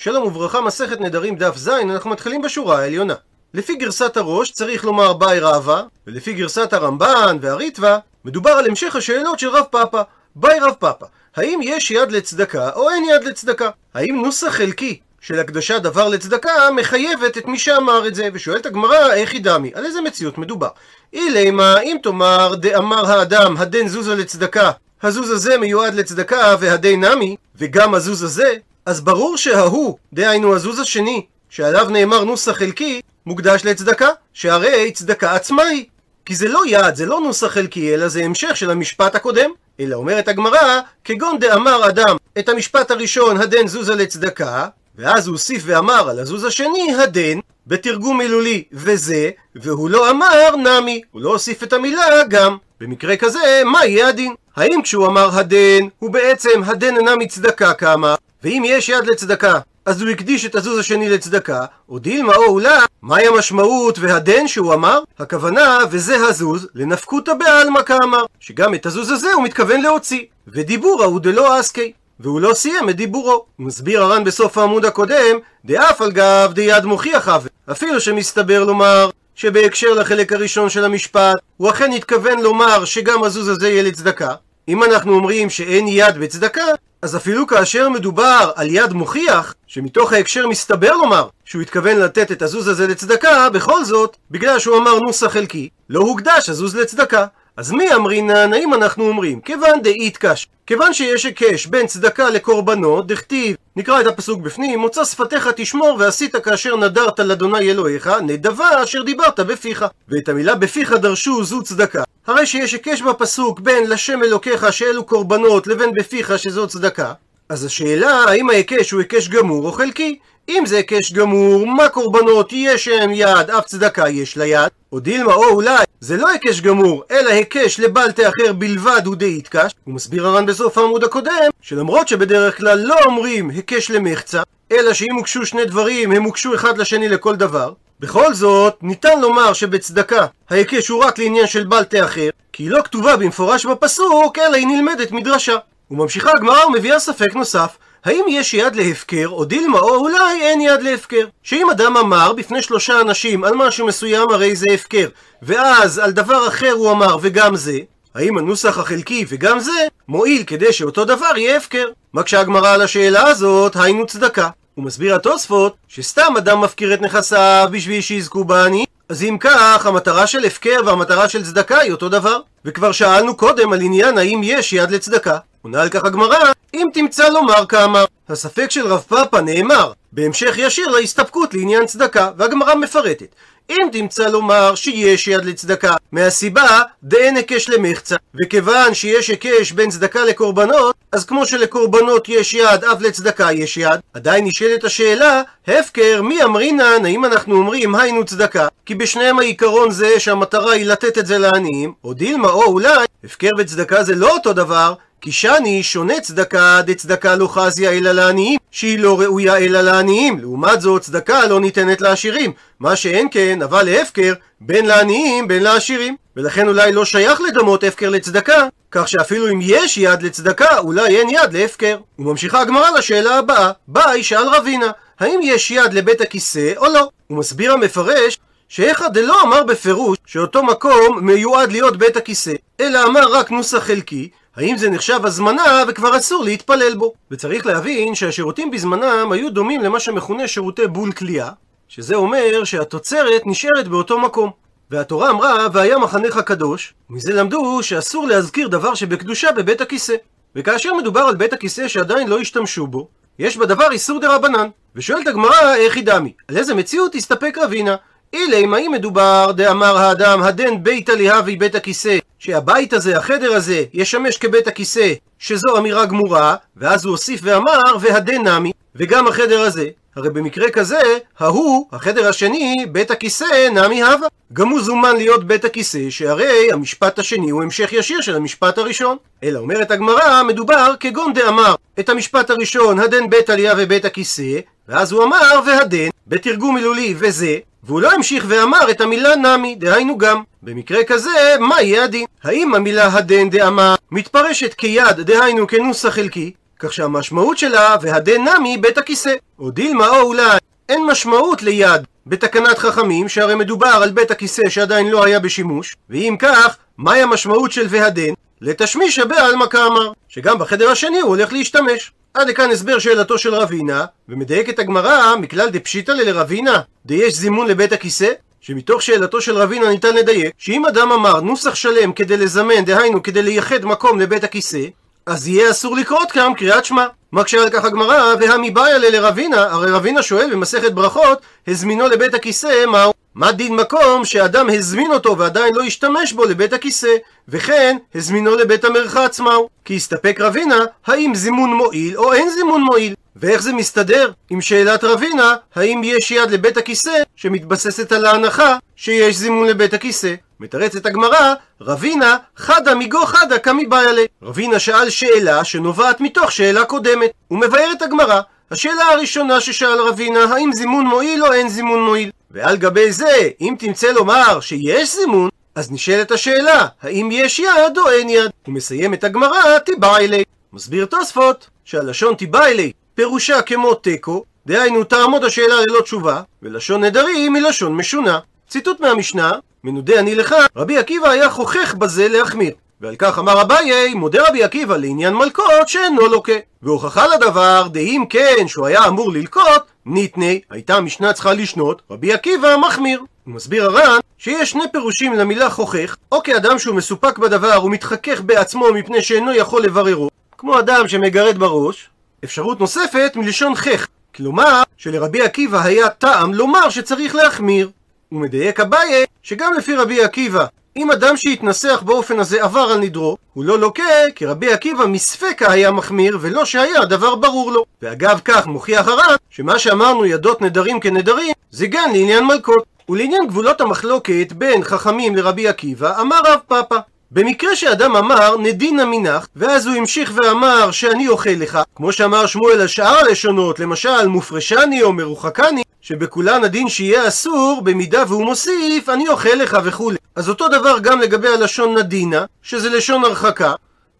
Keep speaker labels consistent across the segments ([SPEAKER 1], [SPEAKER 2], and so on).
[SPEAKER 1] שלום וברכה, מסכת נדרים דף ז, אנחנו מתחילים בשורה העליונה. לפי גרסת הרא"ש צריך לומר בעי רבא, ולפי גרסת הרמב"ן והריטב"א, מדובר על המשך השאלות של רב פפא. ביי רב פאפא, האם יש יד לצדקה או אין יד לצדקה? האם נוסח חלקי של הקדשת דבר לצדקה מחייבת את מי שאמר את זה? ושואלת הגמרא, היכי דמי? על איזה מציאות מדובר? אילימא, אם תאמר דאמר האדם הדין זוזא לצדקה, הזוז הזה מיועד לצדקה והדי נמי, וגם הזוז הזה, אז ברור שההוא, דהיינו הזוז השני, שעליו נאמר נוסח חלקי, מוקדש לצדקה, שהרי צדקה עצמה היא. כי זה לא יד, זה לא נוסח חלקי, אלא זה המשך של המשפט הקודם. אלא אומרת הגמרא, כגון דאמר אדם את המשפט הראשון, הדן זוזה לצדקה, ואז הוא הוסיף ואמר על הזוז השני, הדן, בתרגום מילולי, וזה, והוא לא אמר נמי, הוא לא הוסיף את המילה גם. במקרה כזה, מה יהיה הדין? האם כשהוא אמר הדן, הוא בעצם הדן אינה מצדקה כמה, ואם יש יד לצדקה, אז הוא הקדיש את הזוז השני לצדקה, או דילמה או אולי, מהי המשמעות והדן שהוא אמר? הכוונה, וזה הזוז, לנפקותא בעלמא כאמר, שגם את הזוז הזה הוא מתכוון להוציא, ודיבורא הוא דלא אסקי. והוא לא סיים את דיבורו. מסביר הר"ן בסוף העמוד הקודם, דאף על גב דיד מוכיח אבי. אפילו שמסתבר לומר שבהקשר לחלק הראשון של המשפט, הוא אכן התכוון לומר שגם הזוז הזה יהיה לצדקה. אם אנחנו אומרים שאין יד בצדקה, אז אפילו כאשר מדובר על יד מוכיח, שמתוך ההקשר מסתבר לומר שהוא התכוון לתת את הזוז הזה לצדקה, בכל זאת, בגלל שהוא אמר נוסח חלקי, לא הוקדש הזוז לצדקה. אז מי אמרינן, האם אנחנו אומרים, כיוון דאית קש, כיוון שיש היקש בין צדקה לקורבנות, דכתיב, נקרא את הפסוק בפנים, מוצא שפתיך תשמור ועשית כאשר נדרת לאדוני אלוהיך, נדבה אשר דיברת בפיך. ואת המילה בפיך דרשו זו צדקה. הרי שיש היקש בפסוק בין לשם אלוקיך שאלו קורבנות לבין בפיך שזו צדקה, אז השאלה האם ההיקש הוא היקש גמור או חלקי? אם זה היקש גמור, מה קורבנות יש להם יד, אף צדקה יש לה יד? או דילמה או אולי, זה לא היקש גמור, אלא היקש לבל תאחר בלבד הוא די יתקש. הוא מסביר הר"ן בסוף העמוד הקודם, שלמרות שבדרך כלל לא אומרים היקש למחצה, אלא שאם הוקשו שני דברים, הם הוקשו אחד לשני לכל דבר. בכל זאת, ניתן לומר שבצדקה ההיקש הוא רק לעניין של בל תאחר, כי היא לא כתובה במפורש בפסוק, אלא היא נלמדת מדרשה. וממשיכה הגמרא ומביאה ספק נוסף, האם יש יד להפקר, או דילמה, או אולי אין יד להפקר? שאם אדם אמר בפני שלושה אנשים על משהו מסוים הרי זה הפקר, ואז על דבר אחר הוא אמר וגם זה, האם הנוסח החלקי וגם זה מועיל כדי שאותו דבר יהיה הפקר? מקשה הגמרא על השאלה הזאת, היינו צדקה. הוא מסביר התוספות שסתם אדם מפקיר את נכסיו בשביל שיזכו בעני, אז אם כך, המטרה של הפקר והמטרה של צדקה היא אותו דבר. וכבר שאלנו קודם על עניין האם יש יד לצדקה. עונה על כך הגמרא, אם תמצא לומר כמה. הספק של רב פאפא נאמר, בהמשך ישיר להסתפקות לעניין צדקה, והגמרא מפרטת. אם תמצא לומר שיש יד לצדקה, מהסיבה דאין היקש למחצה, וכיוון שיש היקש בין צדקה לקורבנות, אז כמו שלקורבנות יש יד, אף לצדקה יש יד, עדיין נשאלת השאלה, הפקר, מי אמרינן, האם אנחנו אומרים היינו צדקה, כי בשניהם העיקרון זה שהמטרה היא לתת את זה לעניים, או דילמה או אולי, הפקר וצדקה זה לא אותו דבר, כי שני שונה צדקה דצדקה לא חזיה אלא לעניים, שהיא לא ראויה אלא לעניים. לעומת זאת, צדקה לא ניתנת לעשירים. מה שאין כן, אבל להפקר, בין לעניים בין לעשירים. ולכן אולי לא שייך לדמות הפקר לצדקה, כך שאפילו אם יש יד לצדקה, אולי אין יד להפקר. וממשיכה הגמרא לשאלה הבאה, ביי שאל רבינה, האם יש יד לבית הכיסא או לא? הוא מסביר המפרש שאיכא דלא אמר בפירוש שאותו מקום מיועד להיות בית הכיסא, אלא אמר רק נוסח חלקי, האם זה נחשב הזמנה וכבר אסור להתפלל בו? וצריך להבין שהשירותים בזמנם היו דומים למה שמכונה שירותי בול כליאה, שזה אומר שהתוצרת נשארת באותו מקום. והתורה אמרה, והיה מחנך קדוש, ומזה למדו שאסור להזכיר דבר שבקדושה בבית הכיסא. וכאשר מדובר על בית הכיסא שעדיין לא השתמשו בו, יש בדבר איסור דה רבנן. ושואלת הגמרא, איך היא דמי? על איזה מציאות תסתפק רבינה? אילי, האם מדובר דאמר האדם הדן ביתא להבי בית הכיסא שהבית הזה, החדר הזה, ישמש כבית הכיסא, שזו אמירה גמורה, ואז הוא הוסיף ואמר, והדן נמי, וגם החדר הזה. הרי במקרה כזה, ההוא, החדר השני, בית הכיסא, נמי הווה. גם הוא זומן להיות בית הכיסא, שהרי המשפט השני הוא המשך ישיר של המשפט הראשון. אלא אומרת הגמרא, מדובר כגון דאמר את המשפט הראשון, הדן בית עלייה ובית הכיסא, ואז הוא אמר, והדן, בתרגום מילולי וזה, והוא לא המשיך ואמר את המילה נמי, דהיינו גם. במקרה כזה, מה יהיה הדין? האם המילה הדן דאמר מתפרשת כיד, דהיינו כנוסח חלקי, כך שהמשמעות שלה והדין נמי בית הכיסא. או דילמה או אולי אין משמעות ליד בתקנת חכמים, שהרי מדובר על בית הכיסא שעדיין לא היה בשימוש, ואם כך, מהי המשמעות של והדין? לתשמיש הבעלמא כאמר, שגם בחדר השני הוא הולך להשתמש. עד לכאן הסבר שאלתו של רבינה, ומדייקת הגמרא מכלל דפשיטא לרבינה, דיש זימון לבית הכיסא, שמתוך שאלתו של רבינה ניתן לדייק, שאם אדם אמר נוסח שלם כדי לזמן, דהיינו כדי לייחד מקום לבית הכיסא, אז יהיה אסור לקרות כאן קריאת שמע. מקשה על כך הגמרא, והמיבאיה לרבינה, הרי רבינה שואל במסכת ברכות, הזמינו לבית הכיסא, מהו? מה דין מקום שאדם הזמין אותו ועדיין לא השתמש בו לבית הכיסא, וכן הזמינו לבית המרחץ מהו? כי הסתפק רבינה, האם זימון מועיל או אין זימון מועיל? ואיך זה מסתדר עם שאלת רבינה, האם יש יד לבית הכיסא שמתבססת על ההנחה שיש זימון לבית הכיסא? מתרצת הגמרא, רבינה חדה מגו חדה כמי ביאלה. רבינה שאל שאלה שנובעת מתוך שאלה קודמת. הוא מבאר את הגמרא. השאלה הראשונה ששאל רבינה, האם זימון מועיל או אין זימון מועיל? ועל גבי זה, אם תמצא לומר שיש זימון, אז נשאלת השאלה, האם יש יד או אין יד? הוא מסיים את הגמרא, תיבאילי. מסביר תוספות, שהלשון תיבאילי פירושה כמו תיקו, דהיינו תעמוד השאלה ללא תשובה, ולשון נדרים היא לשון משונה. ציטוט מהמשנה, מנודה אני לך, רבי עקיבא היה חוכך בזה להחמיר. ועל כך אמר אביי, מודה רבי עקיבא לעניין מלקות שאינו לוקה. והוכחה לדבר, דאם כן שהוא היה אמור ללקות, ניתני, הייתה המשנה צריכה לשנות, רבי עקיבא מחמיר. הוא מסביר הר"ן שיש שני פירושים למילה חוכך, או כאדם שהוא מסופק בדבר ומתחכך בעצמו מפני שאינו יכול לבררו, כמו אדם שמגרד בראש, אפשרות נוספת מלשון חך, כלומר שלרבי עקיבא היה טעם לומר שצריך להחמיר. הוא מדייק אביי שגם לפי רבי עקיבא אם אדם שהתנסח באופן הזה עבר על נדרו, הוא לא לוקה, כי רבי עקיבא מספקה היה מחמיר, ולא שהיה הדבר ברור לו. ואגב כך מוכיח הר"ן, שמה שאמרנו ידות נדרים כנדרים, זה גם לעניין מלכות. ולעניין גבולות המחלוקת בין חכמים לרבי עקיבא, אמר רב פאפא. במקרה שאדם אמר נדינא מנח, ואז הוא המשיך ואמר שאני אוכל לך, כמו שאמר שמואל על שאר הלשונות, למשל מופרשני או מרוחקני, שבכולן הדין שיהיה אסור, במידה והוא מוסיף, אני אוכל לך וכולי. אז אותו דבר גם לגבי הלשון נדינה, שזה לשון הרחקה.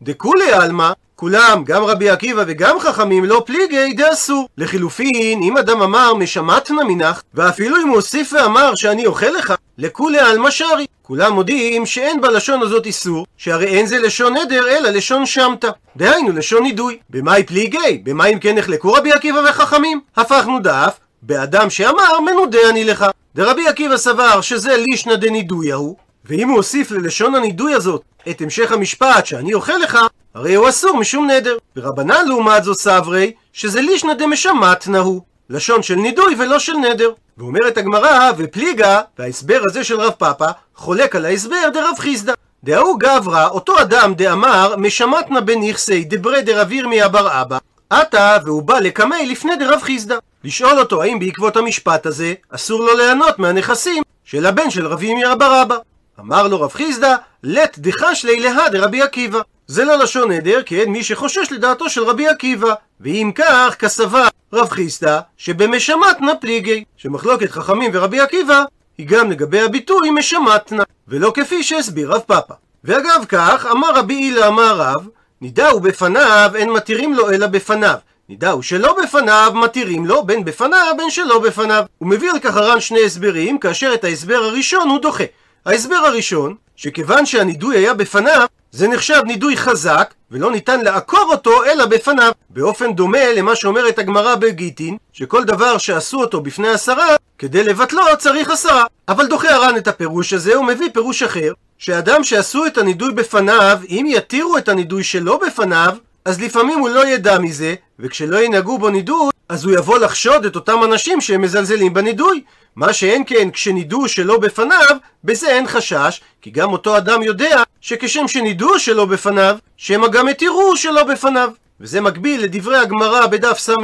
[SPEAKER 1] דכולי עלמא, כולם, גם רבי עקיבא וגם חכמים, לא פליגי דאסור. לחילופין, אם אדם אמר משמטנה מנך, ואפילו אם הוא הוסיף ואמר שאני אוכל לך, לכולי עלמא שרי. כולם מודיעים שאין בלשון הזאת איסור, שהרי אין זה לשון נדר, אלא לשון שמטה. דהיינו, לשון נידוי. במאי פליגי? במה אם כן נחלקו רבי עקיבא וחכמים? הפכנו דף, באדם שאמר מנודה אני לך. דרבי עקיבא סבר שזה לישנא דנידוי ההוא, ואם הוא הוסיף ללשון הנידוי הזאת את המשך המשפט שאני אוכל לך, הרי הוא אסור משום נדר. ורבנן לעומת זו סברי, שזה לישנא דמשמטנא הוא. לשון של נידוי ולא של נדר. ואומרת הגמרא, ופליגה, וההסבר הזה של רב פאפא, חולק על ההסבר דרב חיסדא. דהוא גברא, אותו אדם דאמר, משמטנא בנכסי דברי דרב ירמיה בר אבא, עתה והוא בא לקמי לפני דרב חיסדא. לשאול אותו האם בעקבות המשפט הזה אסור לו ליהנות מהנכסים של הבן של רבי ירמיה בר אבא. אמר לו רב חיסדא, לט דחשלי להא דרבי עקיבא. זה לא לשון נדר, כי אין מי שחושש לדעתו של רבי עקיבא. ואם כך, כסבה רב חיסדא, שבמשמטנה פליגי, שמחלוקת חכמים ורבי עקיבא, היא גם לגבי הביטוי משמטנה, ולא כפי שהסביר רב פאפא. ואגב כך, אמר רבי הילה אמר רב, נידהו בפניו, אין מתירים לו אלא בפניו. נידהו שלא בפניו, מתירים לו בין בפניו בין שלא בפניו. הוא מביא על כך הר"ן שני הסברים, כאשר את ההסבר הראשון הוא דוחה. ההסבר הראשון, שכיוון שהנידוי היה בפניו, זה נחשב נידוי חזק, ולא ניתן לעקור אותו אלא בפניו. באופן דומה למה שאומרת הגמרא בגיטין, שכל דבר שעשו אותו בפני עשרה, כדי לבטלו צריך עשרה. אבל דוחה הר"ן את הפירוש הזה, הוא מביא פירוש אחר, שאדם שעשו את הנידוי בפניו, אם יתירו את הנידוי שלא בפניו, אז לפעמים הוא לא ידע מזה, וכשלא ינהגו בו נידוי, אז הוא יבוא לחשוד את אותם אנשים שהם מזלזלים בנידוי. מה שאין כן כשנידו שלא בפניו, בזה אין חשש, כי גם אותו אדם יודע שכשם שנידו שלא בפניו, שמא גם התירו שלא בפניו. וזה מקביל לדברי הגמרא בדף ס"ה,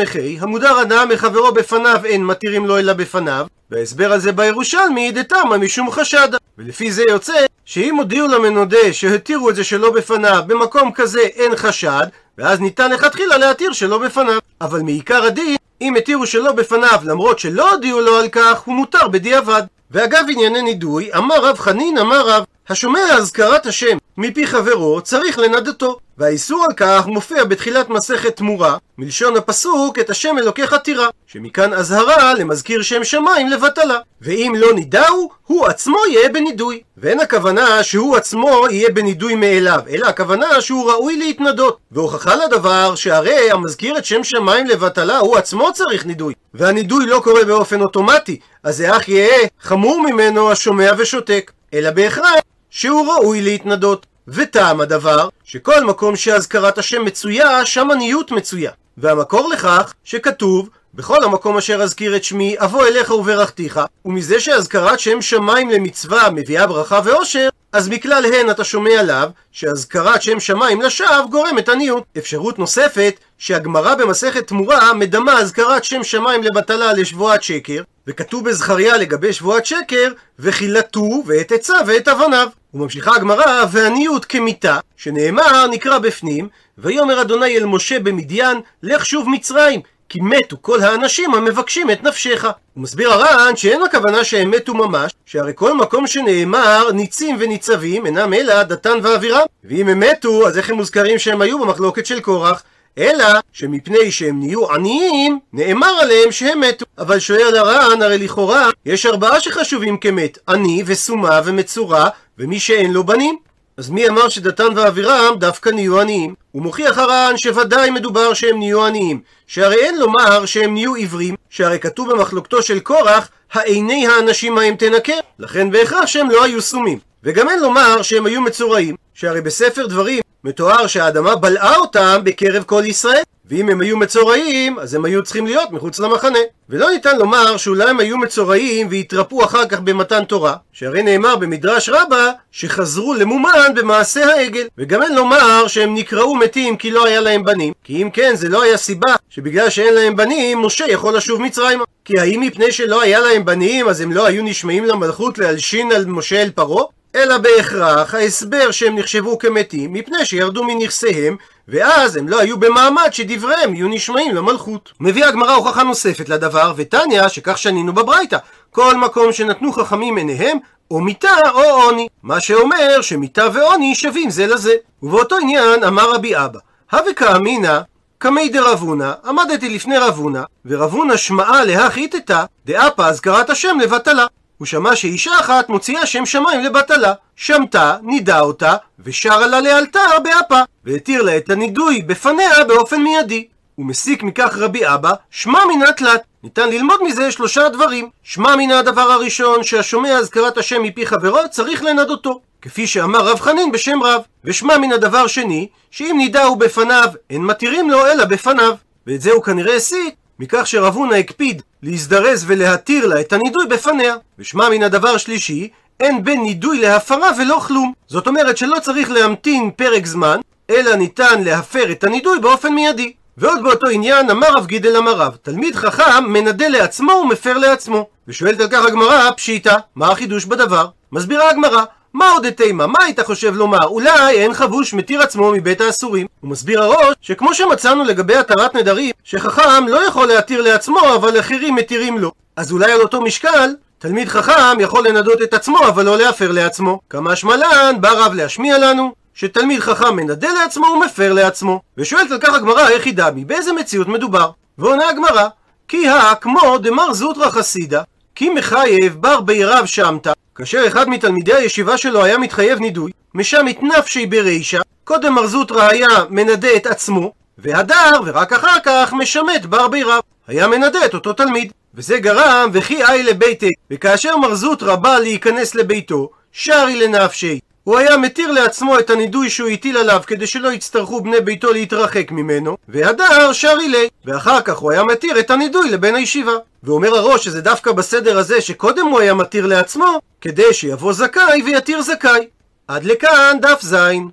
[SPEAKER 1] המודר הנאה מחברו בפניו אין מתירים לו אלא בפניו, וההסבר על זה בירושלמי דתמא משום חשדה. ולפי זה יוצא שאם הודיעו למנודה שהתירו את זה שלא בפניו, במקום כזה אין חשד, ואז ניתן לכתחילה להתיר שלא בפניו. אבל מעיקר הדין, אם התירו שלא בפניו למרות שלא הודיעו לו על כך, הוא מותר בדיעבד. ואגב ענייני נידוי, אמר רב חנין, אמר רב, השומע אזכרת השם מפי חברו צריך לנדתו. והאיסור על כך מופיע בתחילת מסכת תמורה, מלשון הפסוק את השם אלוקיך תירא, שמכאן אזהרה למזכיר שם שמיים לבטלה. ואם לא נידהו, הוא עצמו יהיה בנידוי. ואין הכוונה שהוא עצמו יהיה בנידוי מאליו, אלא הכוונה שהוא ראוי להתנדות. והוכחה לדבר שהרי המזכיר את שם שמיים לבטלה הוא עצמו צריך נידוי. והנידוי לא קורה באופן אוטומטי, אז זה אך יהיה חמור ממנו השומע ושותק. אלא בהכרח שהוא ראוי להתנדות. וטעם הדבר, שכל מקום שאזכרת השם מצויה, שם עניות מצויה. והמקור לכך, שכתוב, בכל המקום אשר אזכיר את שמי, אבוא אליך וברכתיך, ומזה שאזכרת שם שמיים למצווה מביאה ברכה ואושר, אז מכלל הן אתה שומע עליו, שאזכרת שם שמיים לשווא גורמת עניות. אפשרות נוספת, שהגמרא במסכת תמורה מדמה אזכרת שם שמיים לבטלה לשבועת שקר, וכתוב בזכריה לגבי שבועת שקר, וכילתו ואת עצה ואת אבניו. וממשיכה הגמרא, ועניות כמיתה, שנאמר, נקרא בפנים, ויאמר אדוני אל משה במדיין, לך שוב מצרים, כי מתו כל האנשים המבקשים את נפשך. הוא מסביר הר"ן שאין הכוונה שהם מתו ממש, שהרי כל מקום שנאמר ניצים וניצבים אינם אלא דתן ואבירם. ואם הם מתו, אז איך הם מוזכרים שהם היו במחלוקת של קורח? אלא שמפני שהם נהיו עניים, נאמר עליהם שהם מתו. אבל שואל הר"ן, הרי לכאורה יש ארבעה שחשובים כמת, עני וסומה ומצורע, ומי שאין לו בנים. אז מי אמר שדתן ואבירם דווקא נהיו עניים? הוא מוכיח הר"ן שוודאי מדובר שהם נהיו עניים, שהרי אין לומר שהם נהיו עיוורים, שהרי כתוב במחלוקתו של קורח, העיני האנשים ההם תנקר, לכן בהכרח שהם לא היו סומים. וגם אין לומר שהם היו מצורעים, שהרי בספר דברים מתואר שהאדמה בלעה אותם בקרב כל ישראל, ואם הם היו מצורעים, אז הם היו צריכים להיות מחוץ למחנה. ולא ניתן לומר שאולי הם היו מצורעים והתרפאו אחר כך במתן תורה, שהרי נאמר במדרש רבה שחזרו למומן במעשה העגל. וגם אין לומר שהם נקראו מתים כי לא היה להם בנים, כי אם כן זה לא היה סיבה שבגלל שאין להם בנים, משה יכול לשוב מצרימה. כי האם מפני שלא היה להם בנים, אז הם לא היו נשמעים למלכות להלשין על משה אל פרעה? אלא בהכרח ההסבר שהם נחשבו כמתים מפני שירדו מנכסיהם ואז הם לא היו במעמד שדבריהם יהיו נשמעים למלכות. מביאה הגמרא הוכחה נוספת לדבר, ותניא שכך שנינו בברייתא, כל מקום שנתנו חכמים עיניהם, או מיתה או עוני, מה שאומר שמיתה ועוני שווים זה לזה. ובאותו עניין אמר רבי אבא, הווה כאמינא קמי דרבונה, עמדתי לפני רבונה, ורבונה שמעה להכיתתה, דאפה אזכרת השם לבטלה. הוא שמע שאישה אחת מוציאה שם שמיים לבטלה. שמתה, נידה אותה, ושרה לה לאלתר באפה, והתיר לה את הנידוי בפניה באופן מיידי. הוא מסיק מכך רבי אבא, שמע מן התלת. ניתן ללמוד מזה שלושה דברים. שמע מן הדבר הראשון, שהשומע אזכרת השם מפי חברו, צריך לנדותו. כפי שאמר רב חנין בשם רב. ושמע מן הדבר שני, שאם נידהו בפניו, אין מתירים לו אלא בפניו. ואת זה הוא כנראה הסיק מכך שרב הונא הקפיד להזדרז ולהתיר לה את הנידוי בפניה. ושמע מן הדבר שלישי, אין בין נידוי להפרה ולא כלום. זאת אומרת שלא צריך להמתין פרק זמן, אלא ניתן להפר את הנידוי באופן מיידי. ועוד באותו עניין אמר רב גידל אמר רב, תלמיד חכם מנדה לעצמו ומפר לעצמו. ושואלת על כך הגמרא, פשיטא, מה החידוש בדבר? מסבירה הגמרא, מה עוד תימה? מה היית חושב לומר? אולי אין חבוש מתיר עצמו מבית האסורים. הוא מסביר הראש שכמו שמצאנו לגבי התרת נדרים, שחכם לא יכול להתיר לעצמו, אבל אחרים מתירים לו. אז אולי על אותו משקל, תלמיד חכם יכול לנדות את עצמו, אבל לא להפר לעצמו. כמה שמלן, בא רב להשמיע לנו, שתלמיד חכם מנדה לעצמו ומפר לעצמו. ושואלת על כך הגמרא איך היא דמי, באיזה מציאות מדובר? ועונה הגמרא, כי הא כמו דמר זוטרא חסידה, כי מחייב בר בירב שמתא, כאשר אחד מתלמידי הישיבה שלו היה מתחייב נידוי, משם התנפשי ברישא, קודם מר זוטרא היה מנדה את עצמו, והדר, ורק אחר כך משמט בר בירב. היה מנדה את אותו תלמיד. וזה גרם וכי אי לביתי, וכאשר מר זוטרא בא להיכנס לביתו, שרי לנפשי. הוא היה מתיר לעצמו את הנידוי שהוא הטיל עליו כדי שלא יצטרכו בני ביתו להתרחק ממנו, והדר שרי לי, ואחר כך הוא היה מתיר את הנידוי לבן הישיבה. ואומר הראש שזה דווקא בסדר הזה שקודם הוא היה מתיר לעצמו, כדי שיבוא זכאי ויתיר זכאי. עד לכאן דף זין.